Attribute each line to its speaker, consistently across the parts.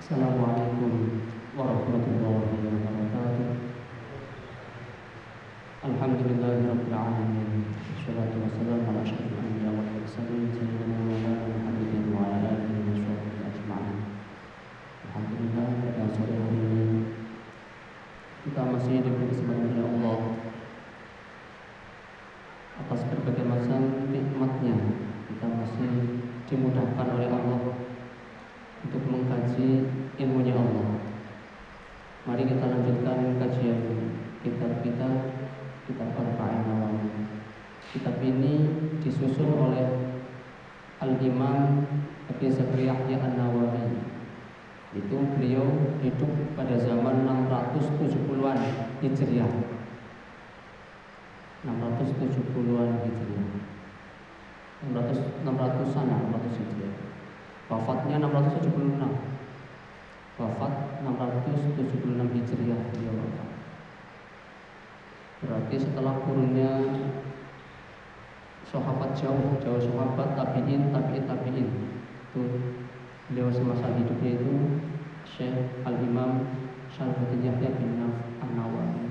Speaker 1: Assalamualaikum warahmatullahi wabarakatuh. Alhamdulillahirabbil alamin. Wassalatu wassalamu ala asyrofil anbiya'i wal mursalin sayyidina wa maulana Muhammadin wa ala alihi wa sahbihi ajma'in. Alhamdulillah pada sore hari ini kita masih diberi kesempatan oleh Allah atas berbagai macam nikmatnya kita masih dimudahkan oleh Allah untuk mengkaji ilmunya Allah. Mari kita lanjutkan kajian kitab kita, kitab Arba'in Nawawi. Kitab ini disusun oleh Al-Imam Abi Zakaria Yahya An-Nawawi. Itu beliau hidup pada zaman 670-an Hijriah. 670-an Hijriah. 600 600-an 600 Hijriah. Wafatnya 676. Wafat 676 Hijriah beliau wafat. Berarti setelah kurunnya sahabat jauh, jauh sahabat tabi'in, tabi'in, tabi'in. Itu beliau semasa hidupnya itu Syekh Al-Imam Syarfuddin Yahya bin An-Nawawi.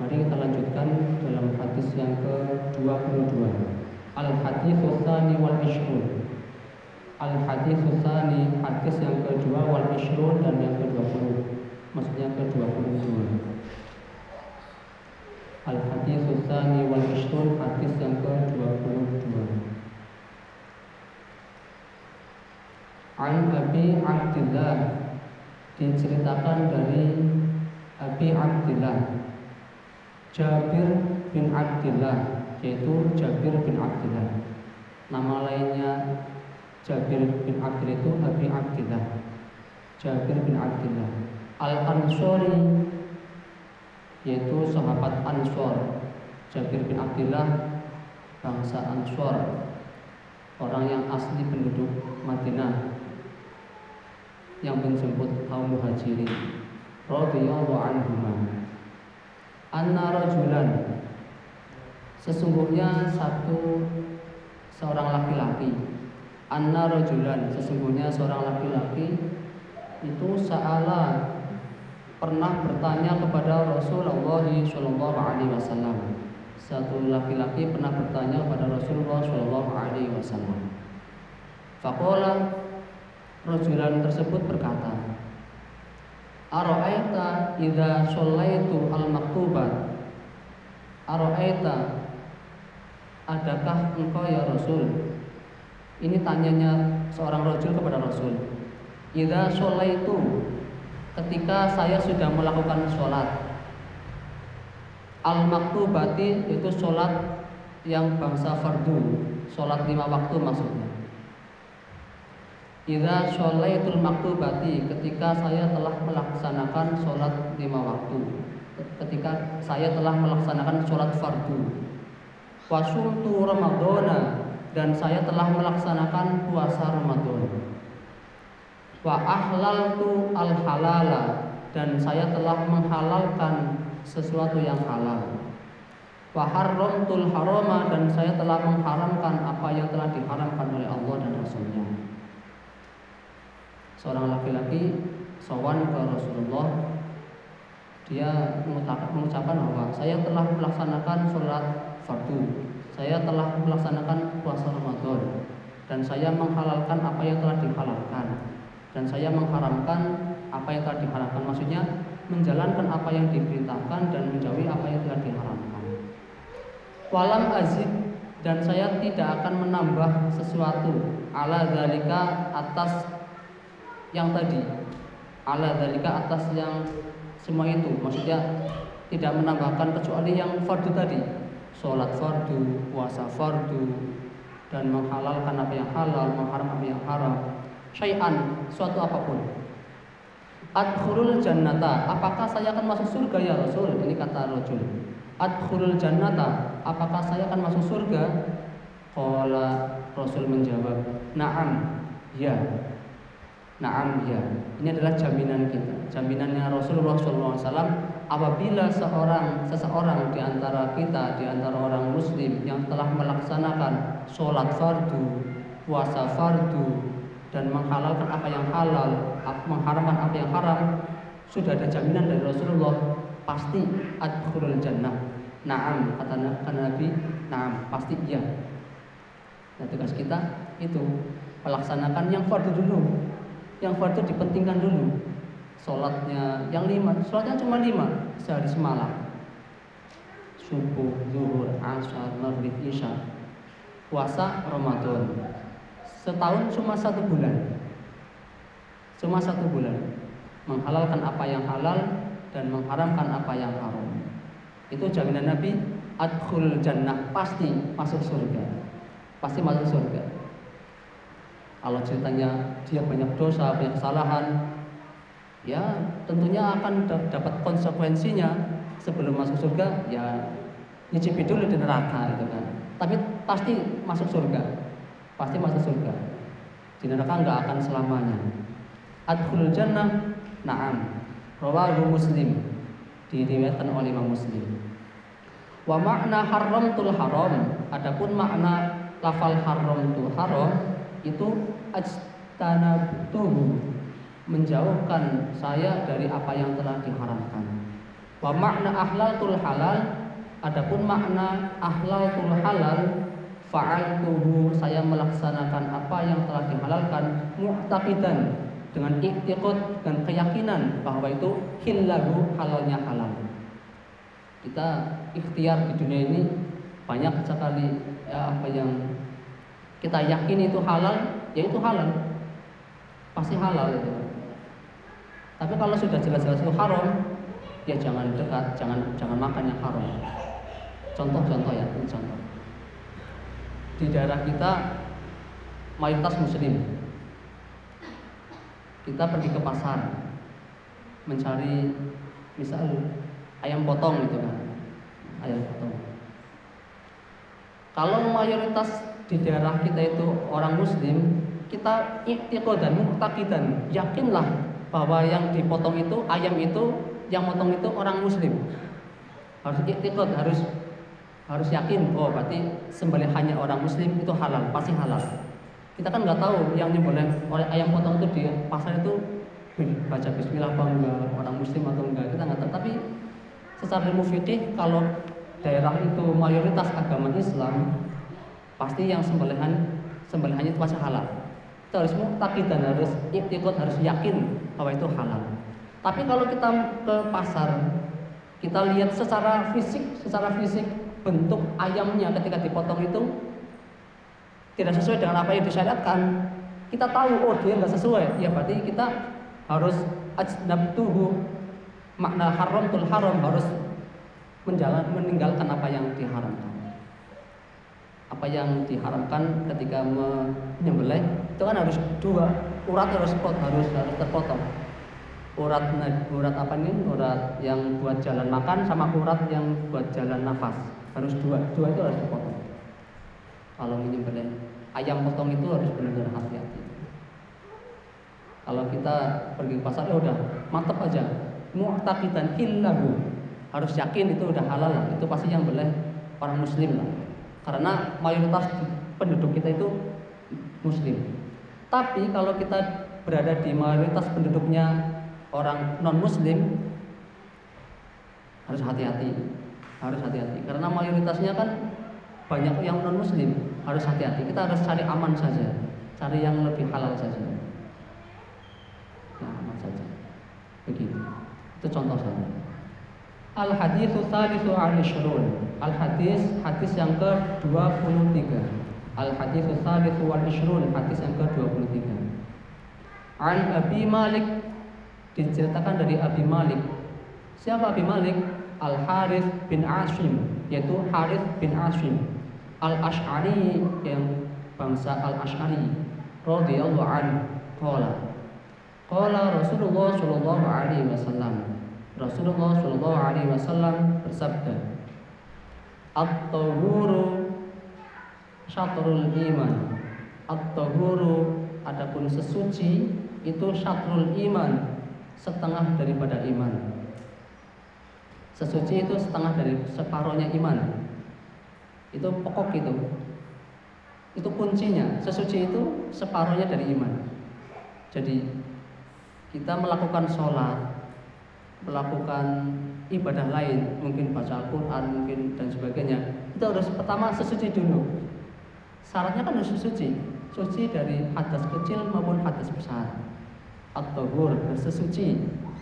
Speaker 1: Mari kita lanjutkan dalam hadis yang ke-22. Al-haditsu tsani wal ishrun. Al-haditsu tsani hadis yang kedua wal ishrun dan yang ke-20. Maksudnya ke-22. Al-haditsu tsani wal ishrun hadis yang ke-22. An Abi Abdillah diceritakan dari Abi Abdillah Jabir bin Abdillah yaitu Jabir bin Abdillah. Nama lainnya Jabir bin Abdillah itu Abi Abdillah. Jabir bin Abdillah. Al-Ansori yaitu sahabat Ansor. Jabir bin Abdillah bangsa Ansor. Orang yang asli penduduk Madinah yang menjemput kaum muhajirin radhiyallahu anhum anna rajulan sesungguhnya satu seorang laki-laki. Anna rajulan sesungguhnya seorang laki-laki itu saala pernah bertanya kepada Rasulullah Shallallahu Alaihi Wasallam. Satu laki-laki pernah bertanya kepada Rasulullah Shallallahu Alaihi Wasallam. Fakola Rajulan tersebut berkata Aro'aita idha sholaitu al-maktubat Aro'aita Adakah engkau ya Rasul? Ini tanyanya seorang Rasul kepada Rasul. Idha sholaitu Ketika saya sudah melakukan sholat. Al-maktubati itu sholat yang bangsa fardu. Sholat lima waktu maksudnya Idza sholaitul maktubati ketika saya telah melaksanakan sholat lima waktu. Ketika saya telah melaksanakan sholat fardu. Wasumtu ramadhana dan saya telah melaksanakan puasa Ramadan wa ahlaltu al halala dan saya telah menghalalkan sesuatu yang halal. Wa harramtul harama dan saya telah mengharamkan apa yang telah diharamkan oleh Allah dan Rasulnya seorang laki-laki sowan ke Rasulullah. Dia mengucapkan bahwa saya telah melaksanakan sholat fardu. Saya telah melaksanakan puasa Ramadan. Dan saya menghalalkan apa yang telah dihalalkan. Dan saya mengharamkan apa yang telah diharamkan maksudnya menjalankan apa yang diperintahkan dan menjauhi apa yang telah diharamkan. Walam azid. Dan saya tidak akan menambah sesuatu. Ala zalika atas yang tadi. Ala dalika atas yang semua itu. Maksudnya tidak menambahkan kecuali yang fardu tadi. Sholat fardu puasa fardu dan menghalalkan apa yang halal mengharam apa yang haram. Syai'an suatu apa pun. Adkhulul jannata apakah saya akan masuk surga ya Rasul? Ini kata Rasul adkhulul jannata apakah saya akan masuk surga? Qala Rasul menjawab na'am. Ya Naam ya, ini adalah jaminan kita, jaminannya Rasulullah SAW. Apabila seorang seseorang di antara kita, di antara orang Muslim yang telah melaksanakan sholat fardu, puasa fardu, dan menghalalkan apa yang halal, mengharamkan apa yang haram, sudah ada jaminan dari Rasulullah pasti adkhulul jannah. Naam kata, kata Nabi, naam pasti iya. Nah tugas kita itu melaksanakan yang fardu dulu, yang fardu dipentingkan dulu. Sholatnya yang lima, sholatnya cuma lima sehari semalam. Subuh, zuhur, asar, maghrib, isya. Puasa Ramadan. Setahun cuma satu bulan. Cuma satu bulan. Menghalalkan apa yang halal dan mengharamkan apa yang haram. Itu jaminan Nabi adkhul jannah pasti masuk surga. Pasti masuk surga. Kalau ceritanya dia banyak dosa, banyak kesalahan, ya tentunya akan dapat konsekuensinya sebelum masuk surga ya nyicipi dulu di neraka itu kan. Tapi pasti masuk surga. Pasti masuk surga. Di neraka nggak akan selamanya. Adkhul jannah, na'am. Rawahu Muslim diriwayatkan oleh Imam Muslim. Wa makna haramtul haram, adapun makna lafal haram tu haram itu ajtanabtuhu menjauhkan saya dari apa yang telah diharamkan. Wa makna ahlaltul halal, adapun makna ahlaltul halal fa'altuhu saya melaksanakan apa yang telah dihalalkan mu'taqidan dengan iktikad dan keyakinan bahwa itu hillahu halalnya halal. Kita ikhtiar di dunia ini banyak sekali ya, apa yang kita yakini itu halal, ya itu halal. Pasti halal itu. Tapi kalau sudah jelas-jelas itu haram, ya jangan dekat, jangan jangan makan yang haram. Contoh-contoh ya, contoh. Di daerah kita mayoritas muslim, kita pergi ke pasar mencari misal ayam potong gitu kan ayam potong kalau mayoritas di daerah kita itu orang muslim kita dan muktakidan yakinlah bahwa yang dipotong itu ayam itu yang potong itu orang muslim. Harus iktikad harus harus yakin oh berarti sembelihannya orang muslim itu halal pasti halal. Kita kan nggak tahu yang nyembelih oleh ayam potong itu di pasar itu baca bismillah apa enggak? Orang muslim atau enggak? Kita nggak tahu. Tapi secara ilmu fikih kalau daerah itu mayoritas agama Islam pasti yang sembelihan sembelihannya itu pasti halal. Kita harus dan harus iktikad harus yakin bahwa itu halal. Tapi kalau kita ke pasar kita lihat secara fisik secara fisik bentuk ayamnya ketika dipotong itu tidak sesuai dengan apa yang disyariatkan, kita tahu oh dia nggak sesuai, ya berarti kita harus ajnabtuhu makna haram tul haram harus menjalan meninggalkan apa yang diharamkan. Apa yang diharamkan ketika menyembelih itu kan harus dua urat harus harus harus terpotong. Urat urat apa nih? Urat yang buat jalan makan sama urat yang buat jalan nafas. Harus dua, dua itu harus terpotong. Kalau menyembelih ayam potong itu harus benar-benar hati-hati. Kalau kita pergi ke pasar ya udah mantep aja. Mu'taqidan illahu. Harus yakin itu udah halal lah. Itu pasti yang boleh orang muslim lah. Karena mayoritas penduduk kita itu muslim. Tapi kalau kita berada di mayoritas penduduknya orang non muslim harus hati-hati. Harus hati-hati. Karena mayoritasnya kan banyak yang non muslim harus hati-hati. Kita harus cari aman saja cari yang lebih halal saja. Ya aman saja. Begitu. Itu contoh saja al hadis tsalitsu al al hadis hadis yang ke 23 al hadis tsalitsu wal ishrun hadis yang ke 23 an Abi Malik diceritakan dari Abi Malik. Siapa Abi Malik? Al Harith bin Ashim yaitu Harith bin Ashim. Al-Ash'ari yang bangsa Al-Ash'ari radhiyallahu anhu. Qala. Qala Rasulullah sallallahu alaihi wasallam Rasulullah sallallahu alaihi wasallam bersabda At-tahuru syatrul iman At-tahuru adapun sesuci itu syatrul iman setengah daripada iman Sesuci itu setengah dari separohnya iman itu pokok itu. Itu kuncinya. Sesuci itu separuhnya dari iman. Jadi kita melakukan sholat, melakukan ibadah lain, mungkin baca Al-Quran, mungkin dan sebagainya, itu harus pertama sesuci dulu. Syaratnya kan harus sesuci, suci dari hadas kecil maupun hadas besar. At-tahur, sesuci.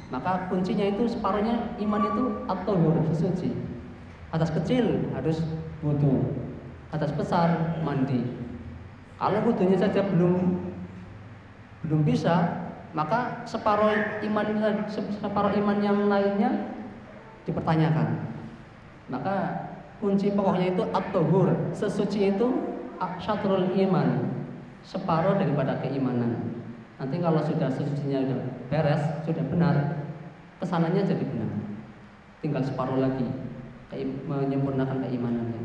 Speaker 1: Maka kuncinya itu separuhnya iman itu at-tahur, sesuci. Hadas kecil harus wudhu, hadas besar mandi. Kalau wudhunya saja belum belum bisa, maka separuh iman separuh iman yang lainnya dipertanyakan. Maka kunci pokoknya itu at-tahur, sesuci itu syatrul iman, separuh daripada keimanan. Nanti kalau sudah sesucinya sudah beres, sudah benar, ke sananya jadi benar. Tinggal separuh lagi menyempurnakan keimanannya.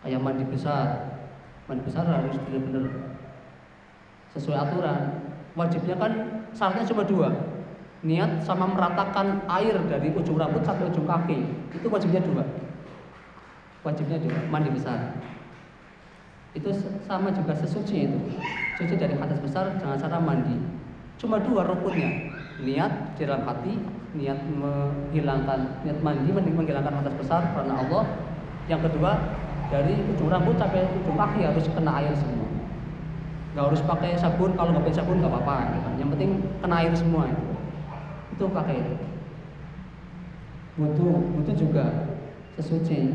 Speaker 1: Kayak mandi besar, mandi besar harus benar-benar sesuai aturan. Wajibnya kan syaratnya cuma dua, niat sama meratakan air dari ujung rambut sampai ujung kaki. Itu wajibnya dua. Wajibnya dua, mandi besar. Itu sama juga sesuci itu. Suci dari hadas besar jangan cara mandi. Cuma dua rukunnya. Niat di dalam hati, niat menghilangkan niat mandi menghilangkan hadas besar karena Allah. Yang kedua, dari ujung rambut sampai ujung kaki harus kena air semua nggak harus pakai sabun kalau nggak pakai sabun nggak apa-apa gitu. yang penting kena air semua itu. Itu pakai itu. Butuh butuh juga sesuci.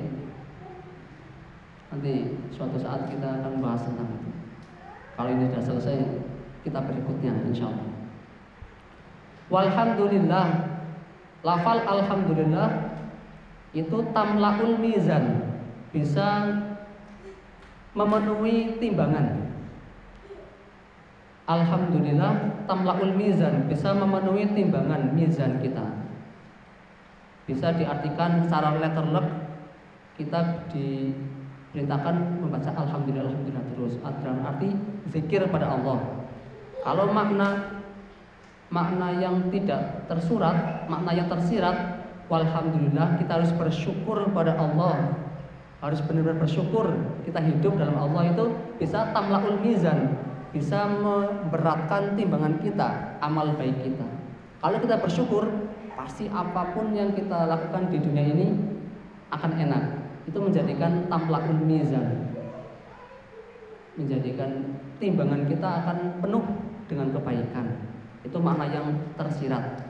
Speaker 1: Nanti suatu saat kita akan bahas tentang itu. Kalau ini sudah selesai kita berikutnya insya Allah. Walhamdulillah lafal alhamdulillah itu tamlaul mizan. Bisa memenuhi timbangan Alhamdulillah tamlaul mizan bisa memenuhi timbangan mizan kita. Bisa diartikan secara letterlek kita diperintahkan membaca alhamdulillah alhamdulillah terus dalam arti zikir pada Allah. Kalau makna makna yang tidak tersurat, makna yang tersirat, walhamdulillah kita harus bersyukur pada Allah. Harus benar-benar bersyukur kita hidup dalam Allah itu bisa tamlaul mizan, bisa memberatkan timbangan kita, amal baik kita. Kalau kita bersyukur, pasti apa pun yang kita lakukan di dunia ini akan enak. Itu menjadikan tamlakul mizan. Menjadikan timbangan kita akan penuh dengan kebaikan. Itu makna yang tersirat.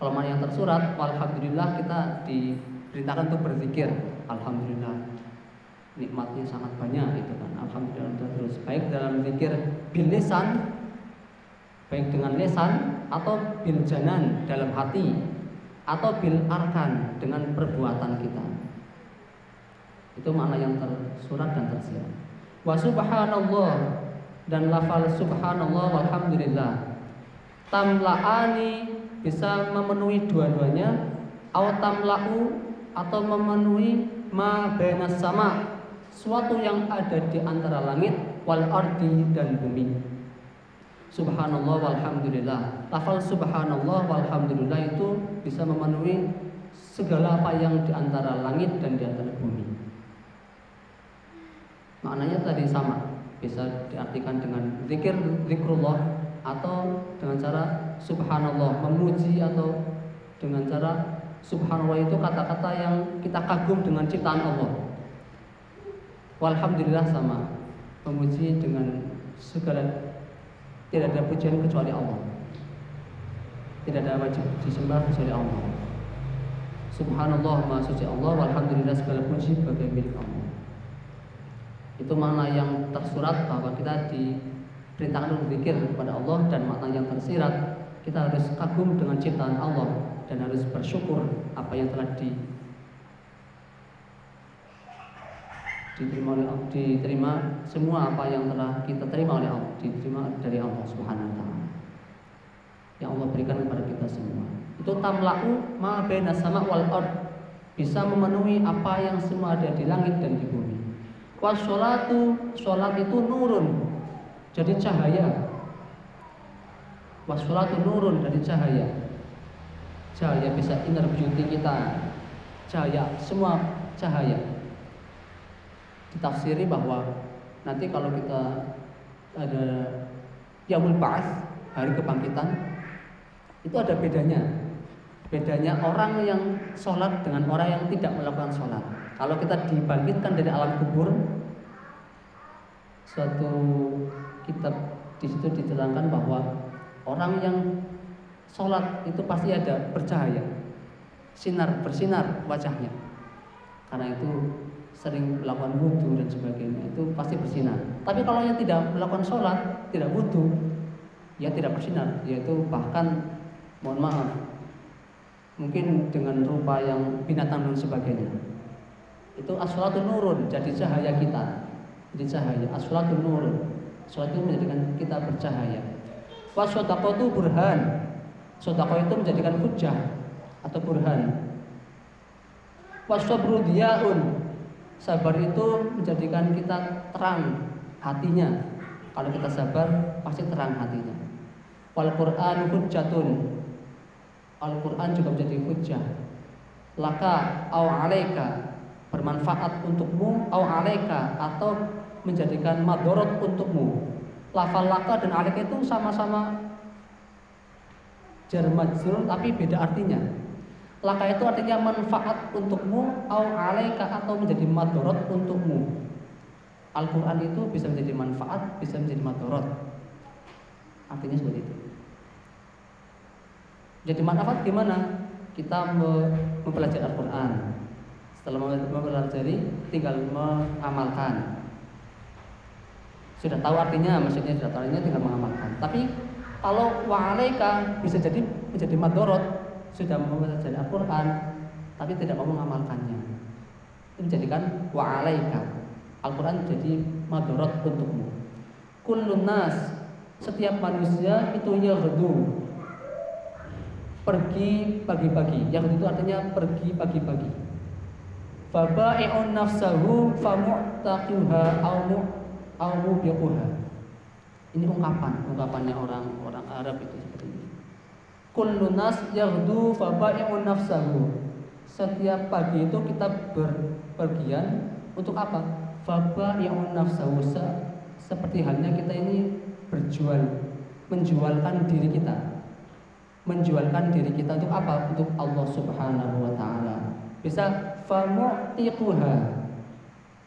Speaker 1: Kalau makna yang tersurat, alhamdulillah kita diperintahkan untuk berzikir. Alhamdulillah nikmatnya sangat banyak itu kan. Alhamdulillah terus. Baik dalam zikir bil lisan baik dengan lisan atau bil janan dalam hati atau bil arkan dengan perbuatan kita. Itu makna yang tersurat dan tersirat. Wa subhanallah dan lafal subhanallah walhamdulillah. Tamlaani bisa memenuhi dua-duanya atau tamla'u atau memenuhi ma sama suatu yang ada di antara langit wal ardi dan bumi. Subhanallah walhamdulillah. Lafal subhanallah walhamdulillah itu bisa memenuhi segala apa yang di antara langit dan di antara bumi. Maknanya tadi sama, bisa diartikan dengan zikir zikrullah atau dengan cara subhanallah memuji atau dengan cara subhanallah itu kata-kata yang kita kagum dengan ciptaan Allah Walhamdulillah sama. Memuji dengan segala Tidak ada pujian kecuali Allah. Tidak ada wajib disembah kecuali Allah. Subhanallah maha suci Allah Walhamdulillah segala puji bagi milik Allah. Itu makna yang tersurat bahwa kita diperintahkan untuk berpikir kepada Allah Dan makna yang tersirat Kita harus kagum dengan ciptaan Allah Dan harus bersyukur apa yang telah di diterima oleh Allah, diterima semua apa yang telah kita terima oleh Allah, diterima dari Allah Subhanahu wa taala. Yang Allah berikan kepada kita semua. Itu tamla'u ma baina sama wal ard. Bisa memenuhi apa yang semua ada di langit dan di bumi. Washolatu, sholat itu nurun. Jadi cahaya. Washolatu nurun dari cahaya. Cahaya bisa inner beauty kita. Cahaya, semua cahaya ditafsiri bahwa nanti kalau kita ada yaumul ba'ats, hari kebangkitan itu ada bedanya. Bedanya orang yang sholat dengan orang yang tidak melakukan sholat. Kalau kita dibangkitkan dari alam kubur, suatu kitab di situ diterangkan bahwa orang yang sholat itu pasti ada bercahaya, sinar bersinar wajahnya. Karena itu sering melakukan wudhu dan sebagainya itu pasti bersinar. Tapi kalau yang tidak melakukan sholat, tidak wudhu, ya tidak bersinar, yaitu bahkan mohon maaf mungkin dengan rupa yang binatang dan sebagainya. Itu aswatu nurun jadi cahaya kita. Jadi cahaya aswatu nurun. Suatu menjadikan kita bercahaya. Wasodako itu burhan. Sodako itu menjadikan hujah atau burhan. Wasobru diaun sabar itu menjadikan kita terang hatinya. Kalau kita sabar pasti terang hatinya. Wal Quran hujatun Al-Quran juga menjadi hujah laka au alaika. Bermanfaat untukmu au alaika. Atau menjadikan madorot untukmu. Lafal laka dan alaika itu sama-sama jar tapi beda artinya laka itu artinya manfaat untukmu au alaika atau menjadi madorot untukmu Al-Quran itu bisa menjadi manfaat bisa menjadi madorot artinya seperti itu jadi manfaat gimana? Kita mempelajari Al-Quran. Setelah mempelajari, tinggal mengamalkan. Sudah tahu artinya, maksudnya sudah tahu artinya tinggal mengamalkan. Tapi kalau wa'alaika bisa jadi menjadi madorot, sudah mempelajari Al-Quran, tapi tidak mau mengamalkannya. Itu menjadikan wa'alaika. Al-Quran jadi madorot untukmu. Kullun nas, setiap manusia itu yaghdu pergi pagi-pagi. Yang itu artinya pergi pagi-pagi. Faba'i'un nafsahu famu'taqiha au au. Ini ungkapan, ungkapannya orang-orang Arab itu seperti ini. Kullu nas yaghdu faba'i'un nafsahu. Setiap pagi itu kita berpergian untuk apa? Faba'i'un nafsahu seperti halnya kita ini berjual, menjualkan diri kita menjualkan diri kita untuk apa? Untuk Allah Subhanahu wa taala. Bisa famu'tiquha.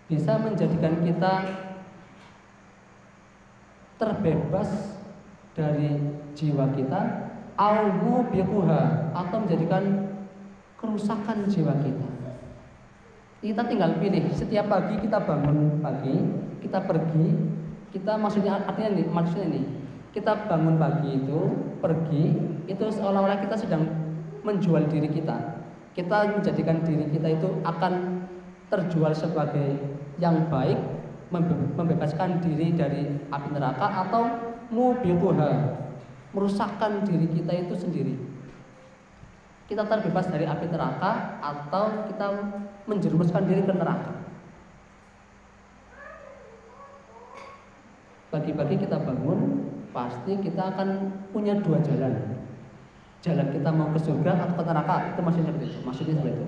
Speaker 1: Bisa menjadikan kita terbebas dari jiwa kita au atau menjadikan kerusakan jiwa kita. Kita tinggal pilih setiap pagi kita bangun pagi, kita pergi, kita maksudnya artinya nih, maksudnya nih, kita bangun pagi itu pergi itu seolah-olah kita sedang menjual diri kita. Kita menjadikan diri kita itu akan terjual sebagai yang baik membebaskan diri dari api neraka atau mubiquha merusakkan diri kita itu sendiri kita terbebas dari api neraka atau kita menjerumuskan diri ke neraka pagi-pagi kita bangun pasti kita akan punya dua jalan. Jalan kita mau ke surga atau ke neraka itu maksudnya seperti itu. Maksudnya seperti itu.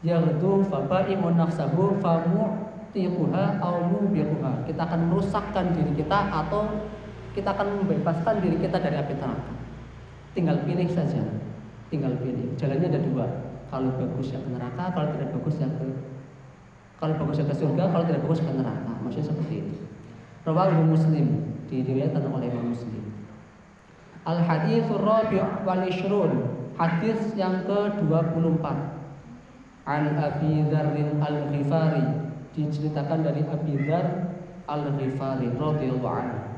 Speaker 1: Yaitu fabaimun nafsahu famu tiquha au. Kita akan merusakkan diri kita atau kita akan membebaskan diri kita dari api neraka. Tinggal pilih saja. Tinggal pilih. Jalannya ada dua. Kalau bagus ya ke neraka, kalau tidak bagus ya ke kalau bagus ya ke surga, kalau tidak bagus ke neraka. Maksudnya seperti itu. Rawahu Muslim diriwayatkan oleh Imam Muslim. Al hadis rabi' wal ishrun hadis yang ke-24 An Abi Dzar Al-Ghifari diceritakan dari Abi Dzar Al-Ghifari radhiyallahu anhu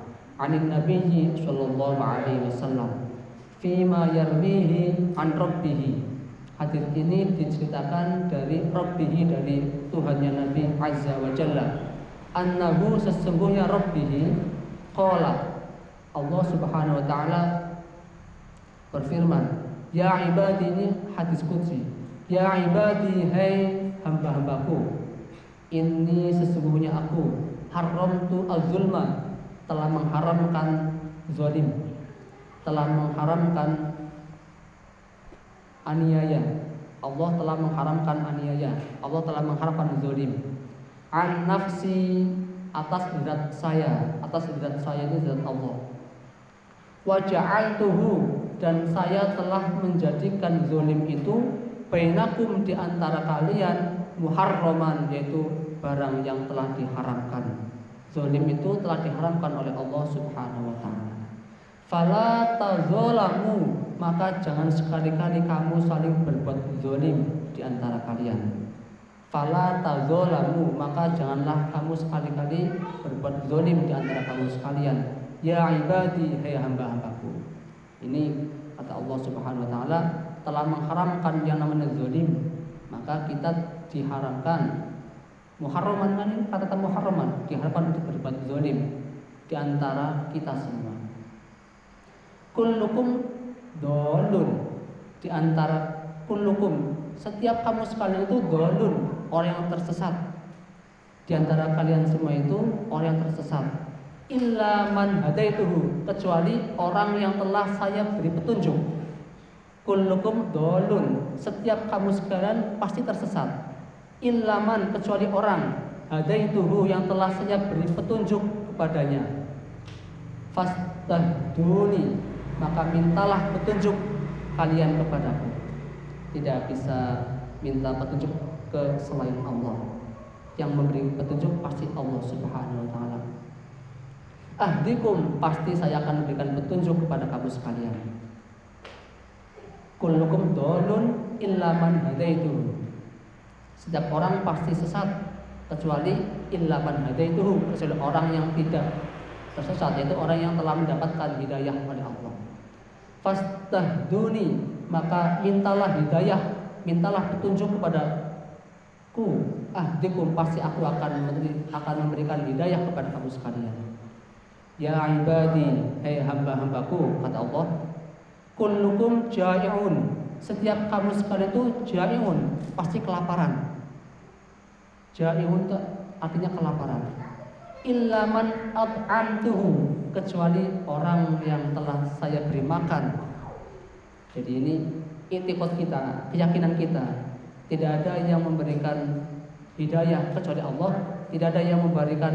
Speaker 1: anin Nabi sallallahu alaihi wasallam fima yarmihi an rabbih Hadis ini diceritakan dari Rabbihi dari Tuhannya Nabi Azza wa Jalla Annahu sesungguhnya Rabbihi Qala Allah Subhanahu wa taala berfirman, "Ya ibadi ini hadis qudsi. Ya ibadi hai hamba-hambaku. Ini sesungguhnya aku haramtu az-zulma telah mengharamkan zalim, telah mengharamkan aniaya. Allah telah mengharamkan aniaya. Allah telah mengharamkan zalim. An nafsi atas zat saya atas zat saya ini zat Allah waja'altuhu dan saya telah menjadikan zolim itu bainakum di antara kalian muharraman yaitu barang yang telah diharamkan. Zolim itu telah diharamkan oleh Allah Subhanahu wa taala. Fala tazolamu maka jangan sekali-kali kamu saling berbuat zolim di antara kalian. Fala tazolamu maka janganlah kamu sekali-kali berbuat zolim di antara kamu sekalian. Ya ibadi hai hamba-hambaku. Ini kata Allah Subhanahu wa taala telah mengharamkan yang namanya zolim. Maka kita diharamkan Muharraman kan ini kata muharraman diharapkan untuk berbuat zolim di antara kita semua. Kullukum dolun di antara kullukum. Setiap kamu sekalian itu dolun orang yang tersesat. Di antara kalian semua itu orang yang tersesat. Illa man hadaituhu kecuali orang yang telah saya beri petunjuk. Kullukum dolun setiap kamu sekalian pasti tersesat ilaman kecuali orang. Hadaituhu yang telah saya beri petunjuk kepadanya. Fastahduni maka mintalah petunjuk kalian kepadaku. Tidak bisa minta petunjuk ke selain Allah. Yang memberi petunjuk pasti Allah Subhanahu wa taala. Ahdikum pasti saya akan memberikan petunjuk kepada kamu sekalian. Kullukum dolun illa man setiap orang pasti sesat kecuali illa man itu kecuali orang yang tidak tersesat yaitu orang yang telah mendapatkan hidayah oleh Allah. Fastahduni maka mintalah hidayah, mintalah petunjuk kepadaku. Ahdikum pasti aku akan memberi, akan memberikan hidayah kepada kamu sekalian. Ya ibadi, hei hamba-hambaku, kata Allah, kullukum jai'un. Setiap kamu sekalian itu jai'un, pasti kelaparan. Jai'un artinya kelaparan. Ilaman at'amtuhu kecuali orang yang telah saya beri makan. Jadi ini itikot kita, keyakinan kita. Tidak ada yang memberikan hidayah kecuali Allah, tidak ada yang memberikan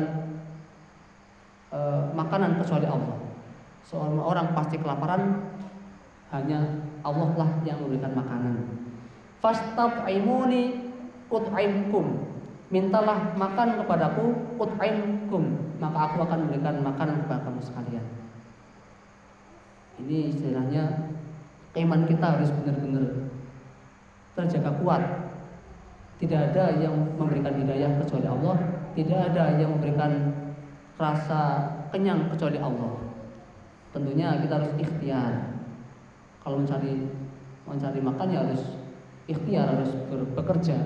Speaker 1: uh, makanan kecuali Allah. Seorang orang pasti kelaparan, hanya Allah lah yang memberikan makanan. Fastab'imuni ut'imkum mintalah makan kepadaku ut'aimkum maka aku akan memberikan makanan kepada kamu sekalian. Ini istilahnya iman kita harus benar-benar terjaga kuat. Tidak ada yang memberikan hidayah kecuali Allah. Tidak ada yang memberikan rasa kenyang kecuali Allah. Tentunya kita harus ikhtiar. Kalau mencari mencari makan ya harus ikhtiar harus bekerja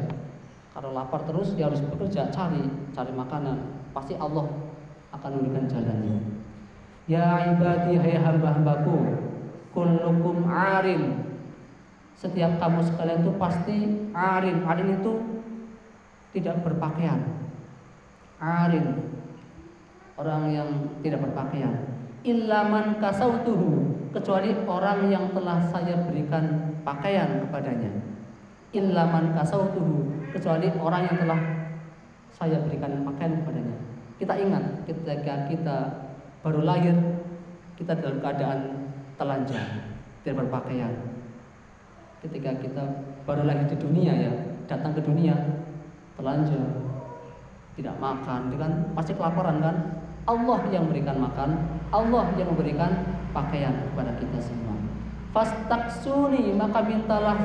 Speaker 1: kalau lapar terus dia harus bekerja cari cari makanan. Pasti Allah akan memberikan jalannya. Ya ibadi hai hamba-hambaku, kullukum arin. Setiap kamu sekalian itu pasti arin. Arin itu tidak berpakaian. Arin orang yang tidak berpakaian. Ilaman kasautuhu kecuali orang yang telah saya berikan pakaian kepadanya. Ilaman kasautuhu kecuali orang yang telah saya berikan pakaian kepadanya. Kita ingat ketika kita baru lahir, kita dalam keadaan telanjang, tidak berpakaian. Ketika kita baru lahir di dunia ya, datang ke dunia telanjang, tidak makan, kan pasti kelaparan kan? Allah yang memberikan makan, Allah yang memberikan pakaian kepada kita semua. Fastaksuni maka mintalah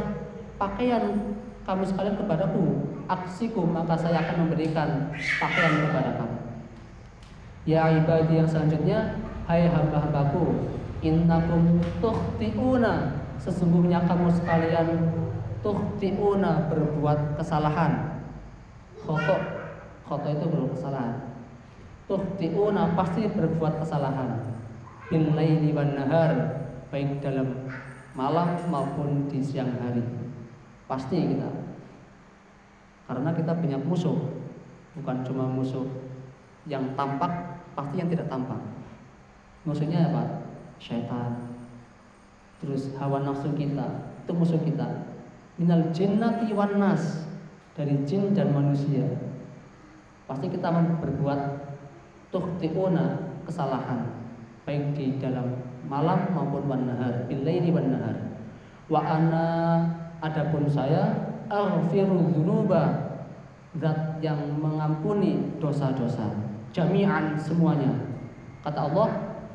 Speaker 1: pakaian kamu sekalian kepadaku aksiku maka saya akan memberikan pakaian kepada kamu. Ya ibadi yang selanjutnya hai hamba-hambaku innakum tuhtiuna sesungguhnya kamu sekalian tuhtiuna berbuat kesalahan. Khotok khotok itu berbuat kesalahan. Tuhtiuna pasti berbuat kesalahan. Bil laili nahar baik dalam malam maupun di siang hari Pasti kita. Karena kita punya musuh. Bukan cuma musuh yang tampak, pasti yang tidak tampak. Musuhnya apa? Syaitan. Terus hawa nafsu kita, itu musuh kita. Minal jinnati wan nas dari jin dan manusia. Pasti kita berbuat tuhtiuna kesalahan. baik di dalam malam maupun wan nahar billaili wan nahar wa ana adapun saya aghfiru dzunuba zat yang mengampuni dosa-dosa jami'an semuanya. Kata Allah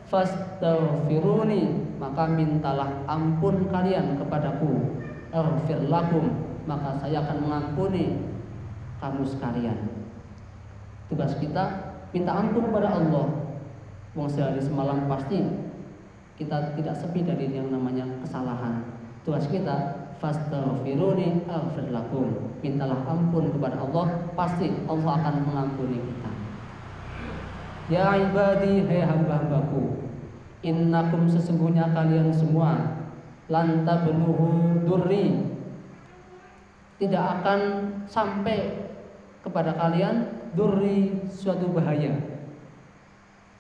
Speaker 1: fastaghfiruni maka mintalah ampun kalian kepadaku. Aghfir lakum maka saya akan mengampuni kamu sekalian. Tugas kita minta ampun kepada Allah. Wong sehari semalam pasti kita tidak sepi dari yang namanya kesalahan. Tugas kita fastaghfiruni aghfir lakum. Mintalah ampun kepada Allah pasti Allah akan mengampuni kita. Ya ibadi hai hamba-hambaku innakum sesungguhnya kalian semua lanta benuhu durri. Tidak akan sampai kepada kalian durri suatu bahaya.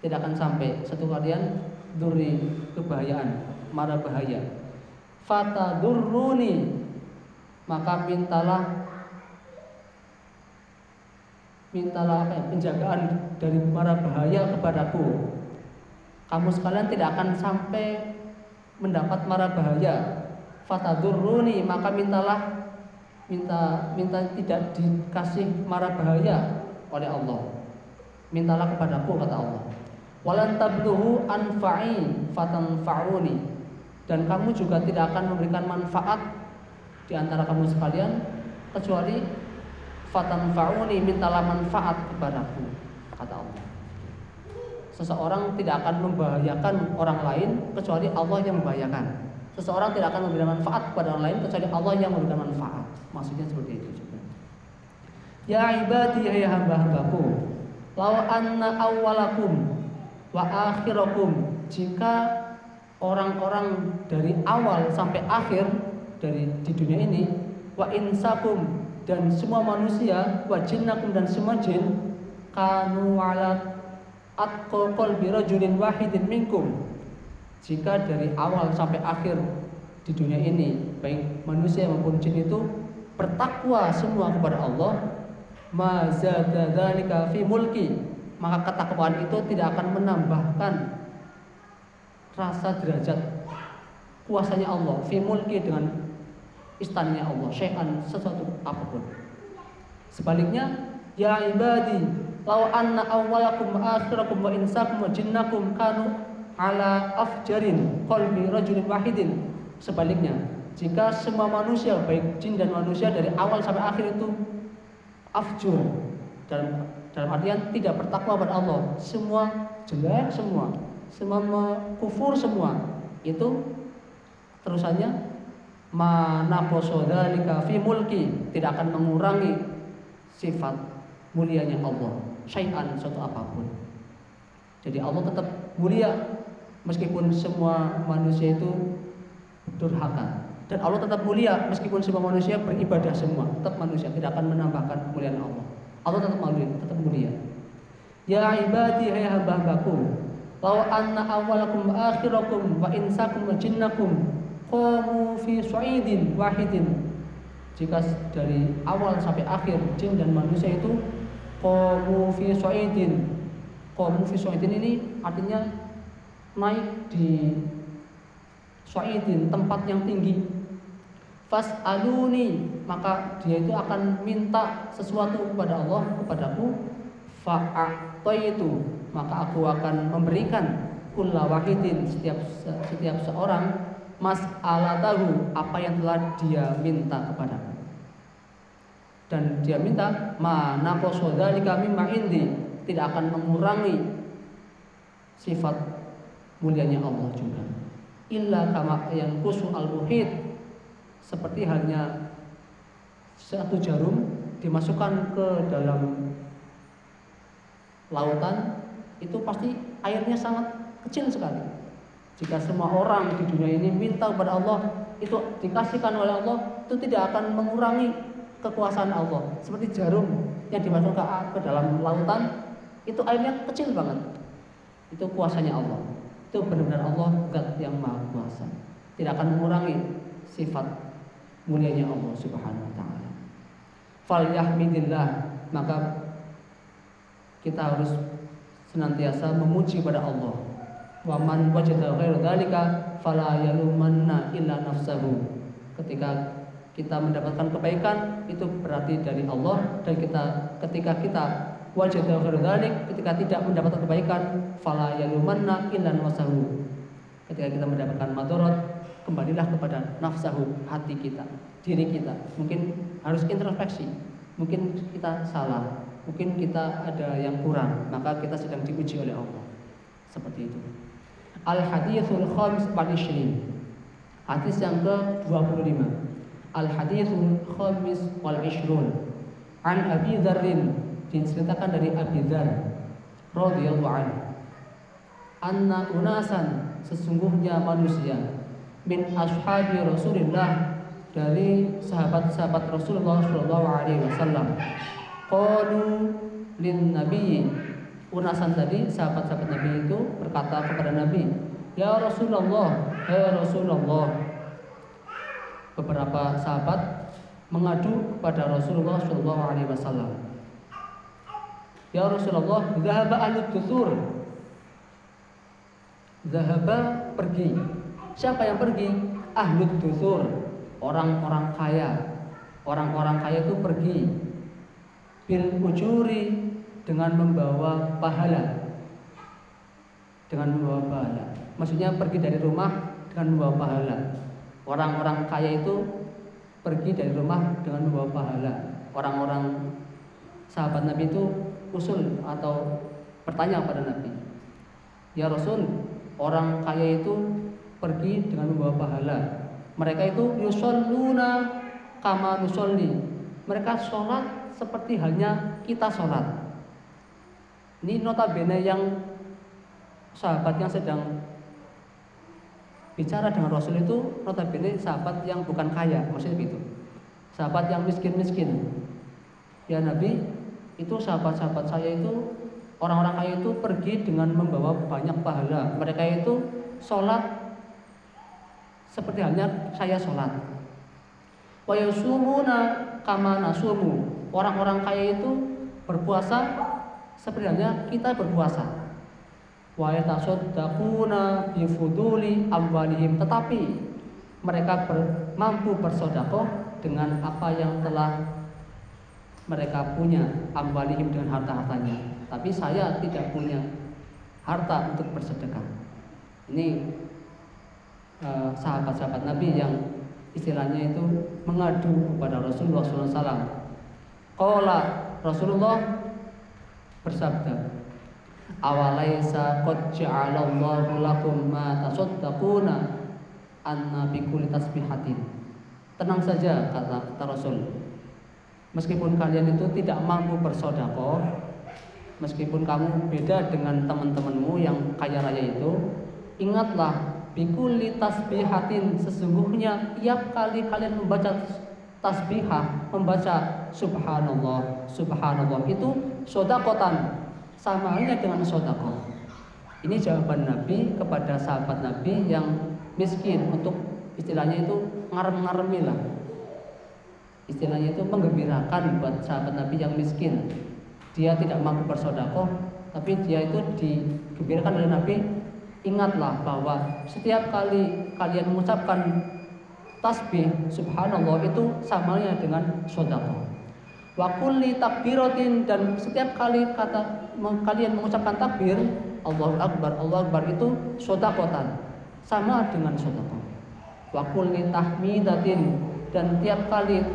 Speaker 1: Tidak akan sampai satu kalian durri kebahayaan mara bahaya fatadurruni. Maka mintalah mintalah apa ya, penjagaan dari mara bahaya kepadaku. Kamu sekalian tidak akan sampai mendapat mara bahaya. Fatadurruni maka mintalah minta minta tidak dikasih mara bahaya oleh Allah. Mintalah kepadaku kata Allah. Walan tabluhu anfa'i fatanfa'uni dan kamu juga tidak akan memberikan manfaat di antara kamu sekalian kecuali fatan fauni mintalah manfaat kepadaku kata Allah. Seseorang tidak akan membahayakan orang lain kecuali Allah yang membahayakan. Seseorang tidak akan memberikan manfaat kepada orang lain kecuali Allah yang memberikan manfaat. Maksudnya seperti itu juga. Ya ibadi ya hamba-hambaku lau anna awwalakum wa akhirakum jika orang-orang dari awal sampai akhir dari di dunia ini wa insakum dan semua manusia wa jinnakum dan semua jin kanu ala atqa qalbi rajulin wahidin minkum. Jika dari awal sampai akhir di dunia ini baik manusia maupun jin itu bertakwa semua kepada Allah ma dzalika fi mulki maka ketakwaan itu tidak akan menambahkan rasa derajat kuasanya Allah fi mulki dengan istannya Allah syai'an sesuatu apa pun. Sebaliknya ya ibadi law anna awwalakum wa akhirakum wa insakum wa jinnakum kanu ala afjarin qalbi rajulin wahidin. Sebaliknya jika semua manusia baik jin dan manusia dari awal sampai akhir itu afjur dalam dalam artian tidak bertakwa pada Allah semua jelek semua semua kufur semua itu terusannya mana posodalika fi mulki tidak akan mengurangi sifat mulianya Allah syai'an suatu apa pun. Jadi Allah tetap mulia meskipun semua manusia itu durhaka. Dan Allah tetap mulia meskipun semua manusia beribadah semua tetap manusia tidak akan menambahkan kemuliaan Allah. Allah tetap mulia tetap mulia. Ya ibadi hai hamba-hambaku bahwa anna awalakum wa akhirakum wa insakum wa jinnakum qamu fi su'idin wahidin. Jika dari awal sampai akhir jin dan manusia itu qamu fi su'idin. Qamu fi su'idin ini artinya naik di su'idin tempat yang tinggi. Fas'aluni maka dia itu akan minta sesuatu kepada Allah kepadaku. Fa'ataitu maka aku akan memberikan kulla wahidin setiap setiap seorang mas tahu apa yang telah dia minta kepadaku. Dan dia minta mana kami mimma indi tidak akan mengurangi sifat mulianya Allah juga. Illa kama yang kusu al muhid seperti halnya satu jarum dimasukkan ke dalam lautan itu pasti airnya sangat kecil sekali. Jika semua orang di dunia ini minta kepada Allah, itu dikasihkan oleh Allah, itu tidak akan mengurangi kekuasaan Allah. Seperti jarum yang dimasukkan ke dalam lautan, itu airnya kecil banget. Itu kuasanya Allah. Itu benar-benar Allah yang maha kuasa. Tidak akan mengurangi sifat mulianya Allah Subhanahu wa taala. Fal yahmidillah, maka kita harus senantiasa memuji pada Allah Wa man wajada ghairu dzalika fala yalumanna illa nafsahu. Ketika kita mendapatkan kebaikan itu berarti dari Allah dan kita ketika kita wajada ghairu dzalik ketika tidak mendapatkan kebaikan fala yalumanna illa nafsahu. Ketika kita mendapatkan madorot kembalilah kepada nafsahu hati kita diri kita mungkin harus introspeksi mungkin kita salah mungkin kita ada yang kurang maka kita sedang diuji oleh Allah. Seperti itu. Al hadithul khams ishrin hadis yang ke 25 al hadithul khamis wal ishrun an abi dzarrin diceritakan dari abi dzar radhiyallahu anhu. Anna unasan sesungguhnya manusia min ashabi Rasulillah dari sahabat-sahabat Rasulullah Shallallahu Alaihi Wasallam. Qalu lin Nabi unasan tadi sahabat-sahabat Nabi itu berkata kepada Nabi, Ya Rasulullah, ya Rasulullah. Beberapa sahabat mengadu kepada Rasulullah Shallallahu Alaihi Wasallam. Ya Rasulullah, zahaba ahli dusur. Zahaba pergi. Siapa yang pergi? Ahli dusur orang-orang kaya orang-orang kaya itu pergi bil ujuri dengan membawa pahala. Dengan membawa pahala. Maksudnya pergi dari rumah dengan membawa pahala. Orang-orang kaya itu pergi dari rumah dengan membawa pahala. Orang-orang sahabat Nabi itu usul atau bertanya kepada Nabi ya Rasul orang kaya itu pergi dengan membawa pahala. Mereka itu yusalluna kama nusolli. Mereka sholat seperti halnya kita sholat. Ini notabene yang sahabat yang sedang bicara dengan Rasul itu notabene sahabat yang bukan kaya, maksudnya begitu. Sahabat yang miskin-miskin. Ya Nabi, itu sahabat-sahabat saya itu orang-orang kaya itu pergi dengan membawa banyak pahala. Mereka itu sholat seperti halnya saya sholat. Wa yusumuna kama nasumu. Orang-orang kaya itu berpuasa seperti halnya kita berpuasa. Wa. Tetapi mereka ber, mampu bersodakoh dengan apa yang telah mereka punya amwalihim dengan harta-hartanya. Tapi saya tidak punya harta untuk bersedekah. Ini Eh, sahabat-sahabat Nabi yang istilahnya itu mengadu kepada Rasulullah SAW. Qala Rasulullah bersabda, "Awalaisa qad ja'alallahu lakum ma tasaddaquna anna bi kulli tasbihatin." Tenang saja kata, kata Rasul. Meskipun kalian itu tidak mampu bersodakoh, meskipun kamu beda dengan teman-temanmu yang kaya raya itu, ingatlah Bikuli tasbihatin sesungguhnya tiap kali kalian membaca tasbihah, membaca subhanallah, subhanallah itu sodakotan sama halnya dengan sodakoh. Ini jawaban Nabi kepada sahabat Nabi yang miskin untuk istilahnya itu ngarem-ngaremi lah. Istilahnya itu menggembirakan buat sahabat Nabi yang miskin. Dia tidak mampu bersodakoh, tapi dia itu digembirakan oleh Nabi Ingatlah bahwa setiap kali kalian mengucapkan tasbih subhanallah itu samanya dengan sodako. Wa kulli takbiratin dan setiap kali kata kalian mengucapkan takbir Allahu Akbar, Allahu Akbar itu sodakotan sama dengan sodako. Wa kulli tahmidatin dan tiap kali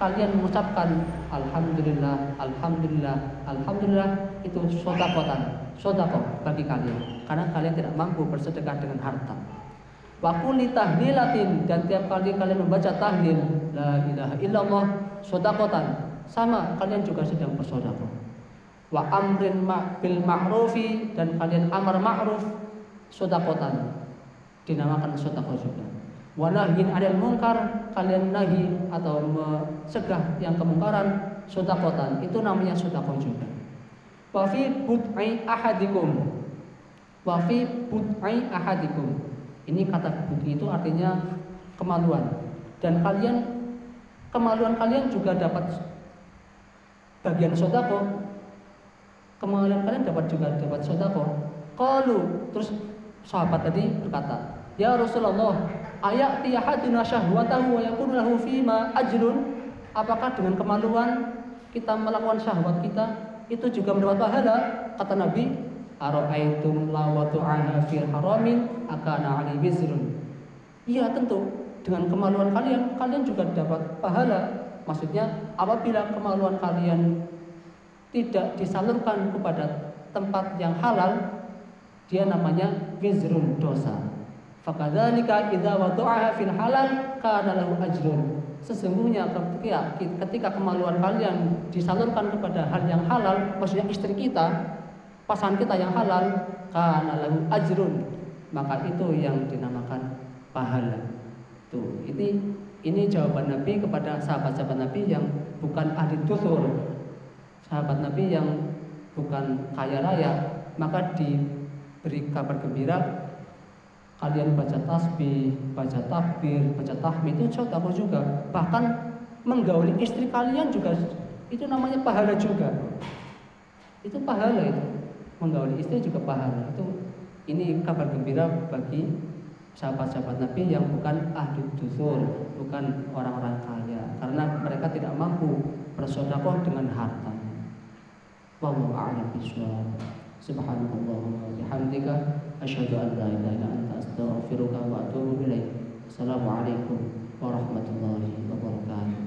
Speaker 1: kalian mengucapkan Alhamdulillah, Alhamdulillah, Alhamdulillah itu sodakotan, sodako bagi kalian karena kalian tidak mampu bersedekah dengan harta. Wakuli tahlilatin dan tiap kali kalian membaca tahlil la ilaha illallah sodakotan. Sama kalian juga sedang bersodako. Wa amrin bil ma'rufi dan kalian amar ma'ruf sodakotan. Dinamakan sodako juga. Wanahin adil mungkar kalian nahi atau mencegah yang kemungkaran sodakotan. Itu namanya sodakon juga. Wafi bud'i ahadikum. Wafi bud'i ahadikum ini kata bud'i itu artinya kemaluan dan kalian kemaluan kalian juga dapat bagian sodako kemaluan kalian dapat juga dapat sodako kalau terus sahabat tadi berkata, "Ya Rasulullah, ayati ahaduna syahwatahu wa yakunu lahu fima ajrun?" Apakah dengan kemaluan kita melakukan syahwat kita itu juga mendapat pahala? Kata Nabi, "Ara'aitum lawatu'aha fil haramin akana ali wizrun." Iya tentu, dengan kemaluan kalian kalian juga dapat pahala. Maksudnya apabila kemaluan kalian tidak disalurkan kepada tempat yang halal, dia namanya wizrun dosa. Fakadzalika idza wada'aha fil halal kana lahu ajrun. Sesungguhnya ketika kemaluan kalian disalurkan kepada hal yang halal, maksudnya istri kita, pasangan kita yang halal, kana lahu ajrun. Maka itu yang dinamakan pahala. Tuh, ini ini jawaban Nabi kepada sahabat-sahabat Nabi yang bukan ahli dusur. Sahabat Nabi yang bukan kaya raya, maka di beri kabar gembira kalian baca tasbih, baca takbir, baca tahmid itu sedekah juga. Bahkan menggauli istri kalian juga itu namanya pahala juga. Itu pahala itu. Menggauli istri juga pahala. Itu ini kabar gembira bagi sahabat-sahabat Nabi yang bukan ahli dusur, bukan orang-orang kaya karena mereka tidak mampu bersedekah dengan hartanya. Wallahu a'lam bishawab. Subhanallah wa bihamdika asyhadu an la ilaha illa anta astaghfiruka wa atubu ilaik. Assalamualaikum warahmatullahi wabarakatuh.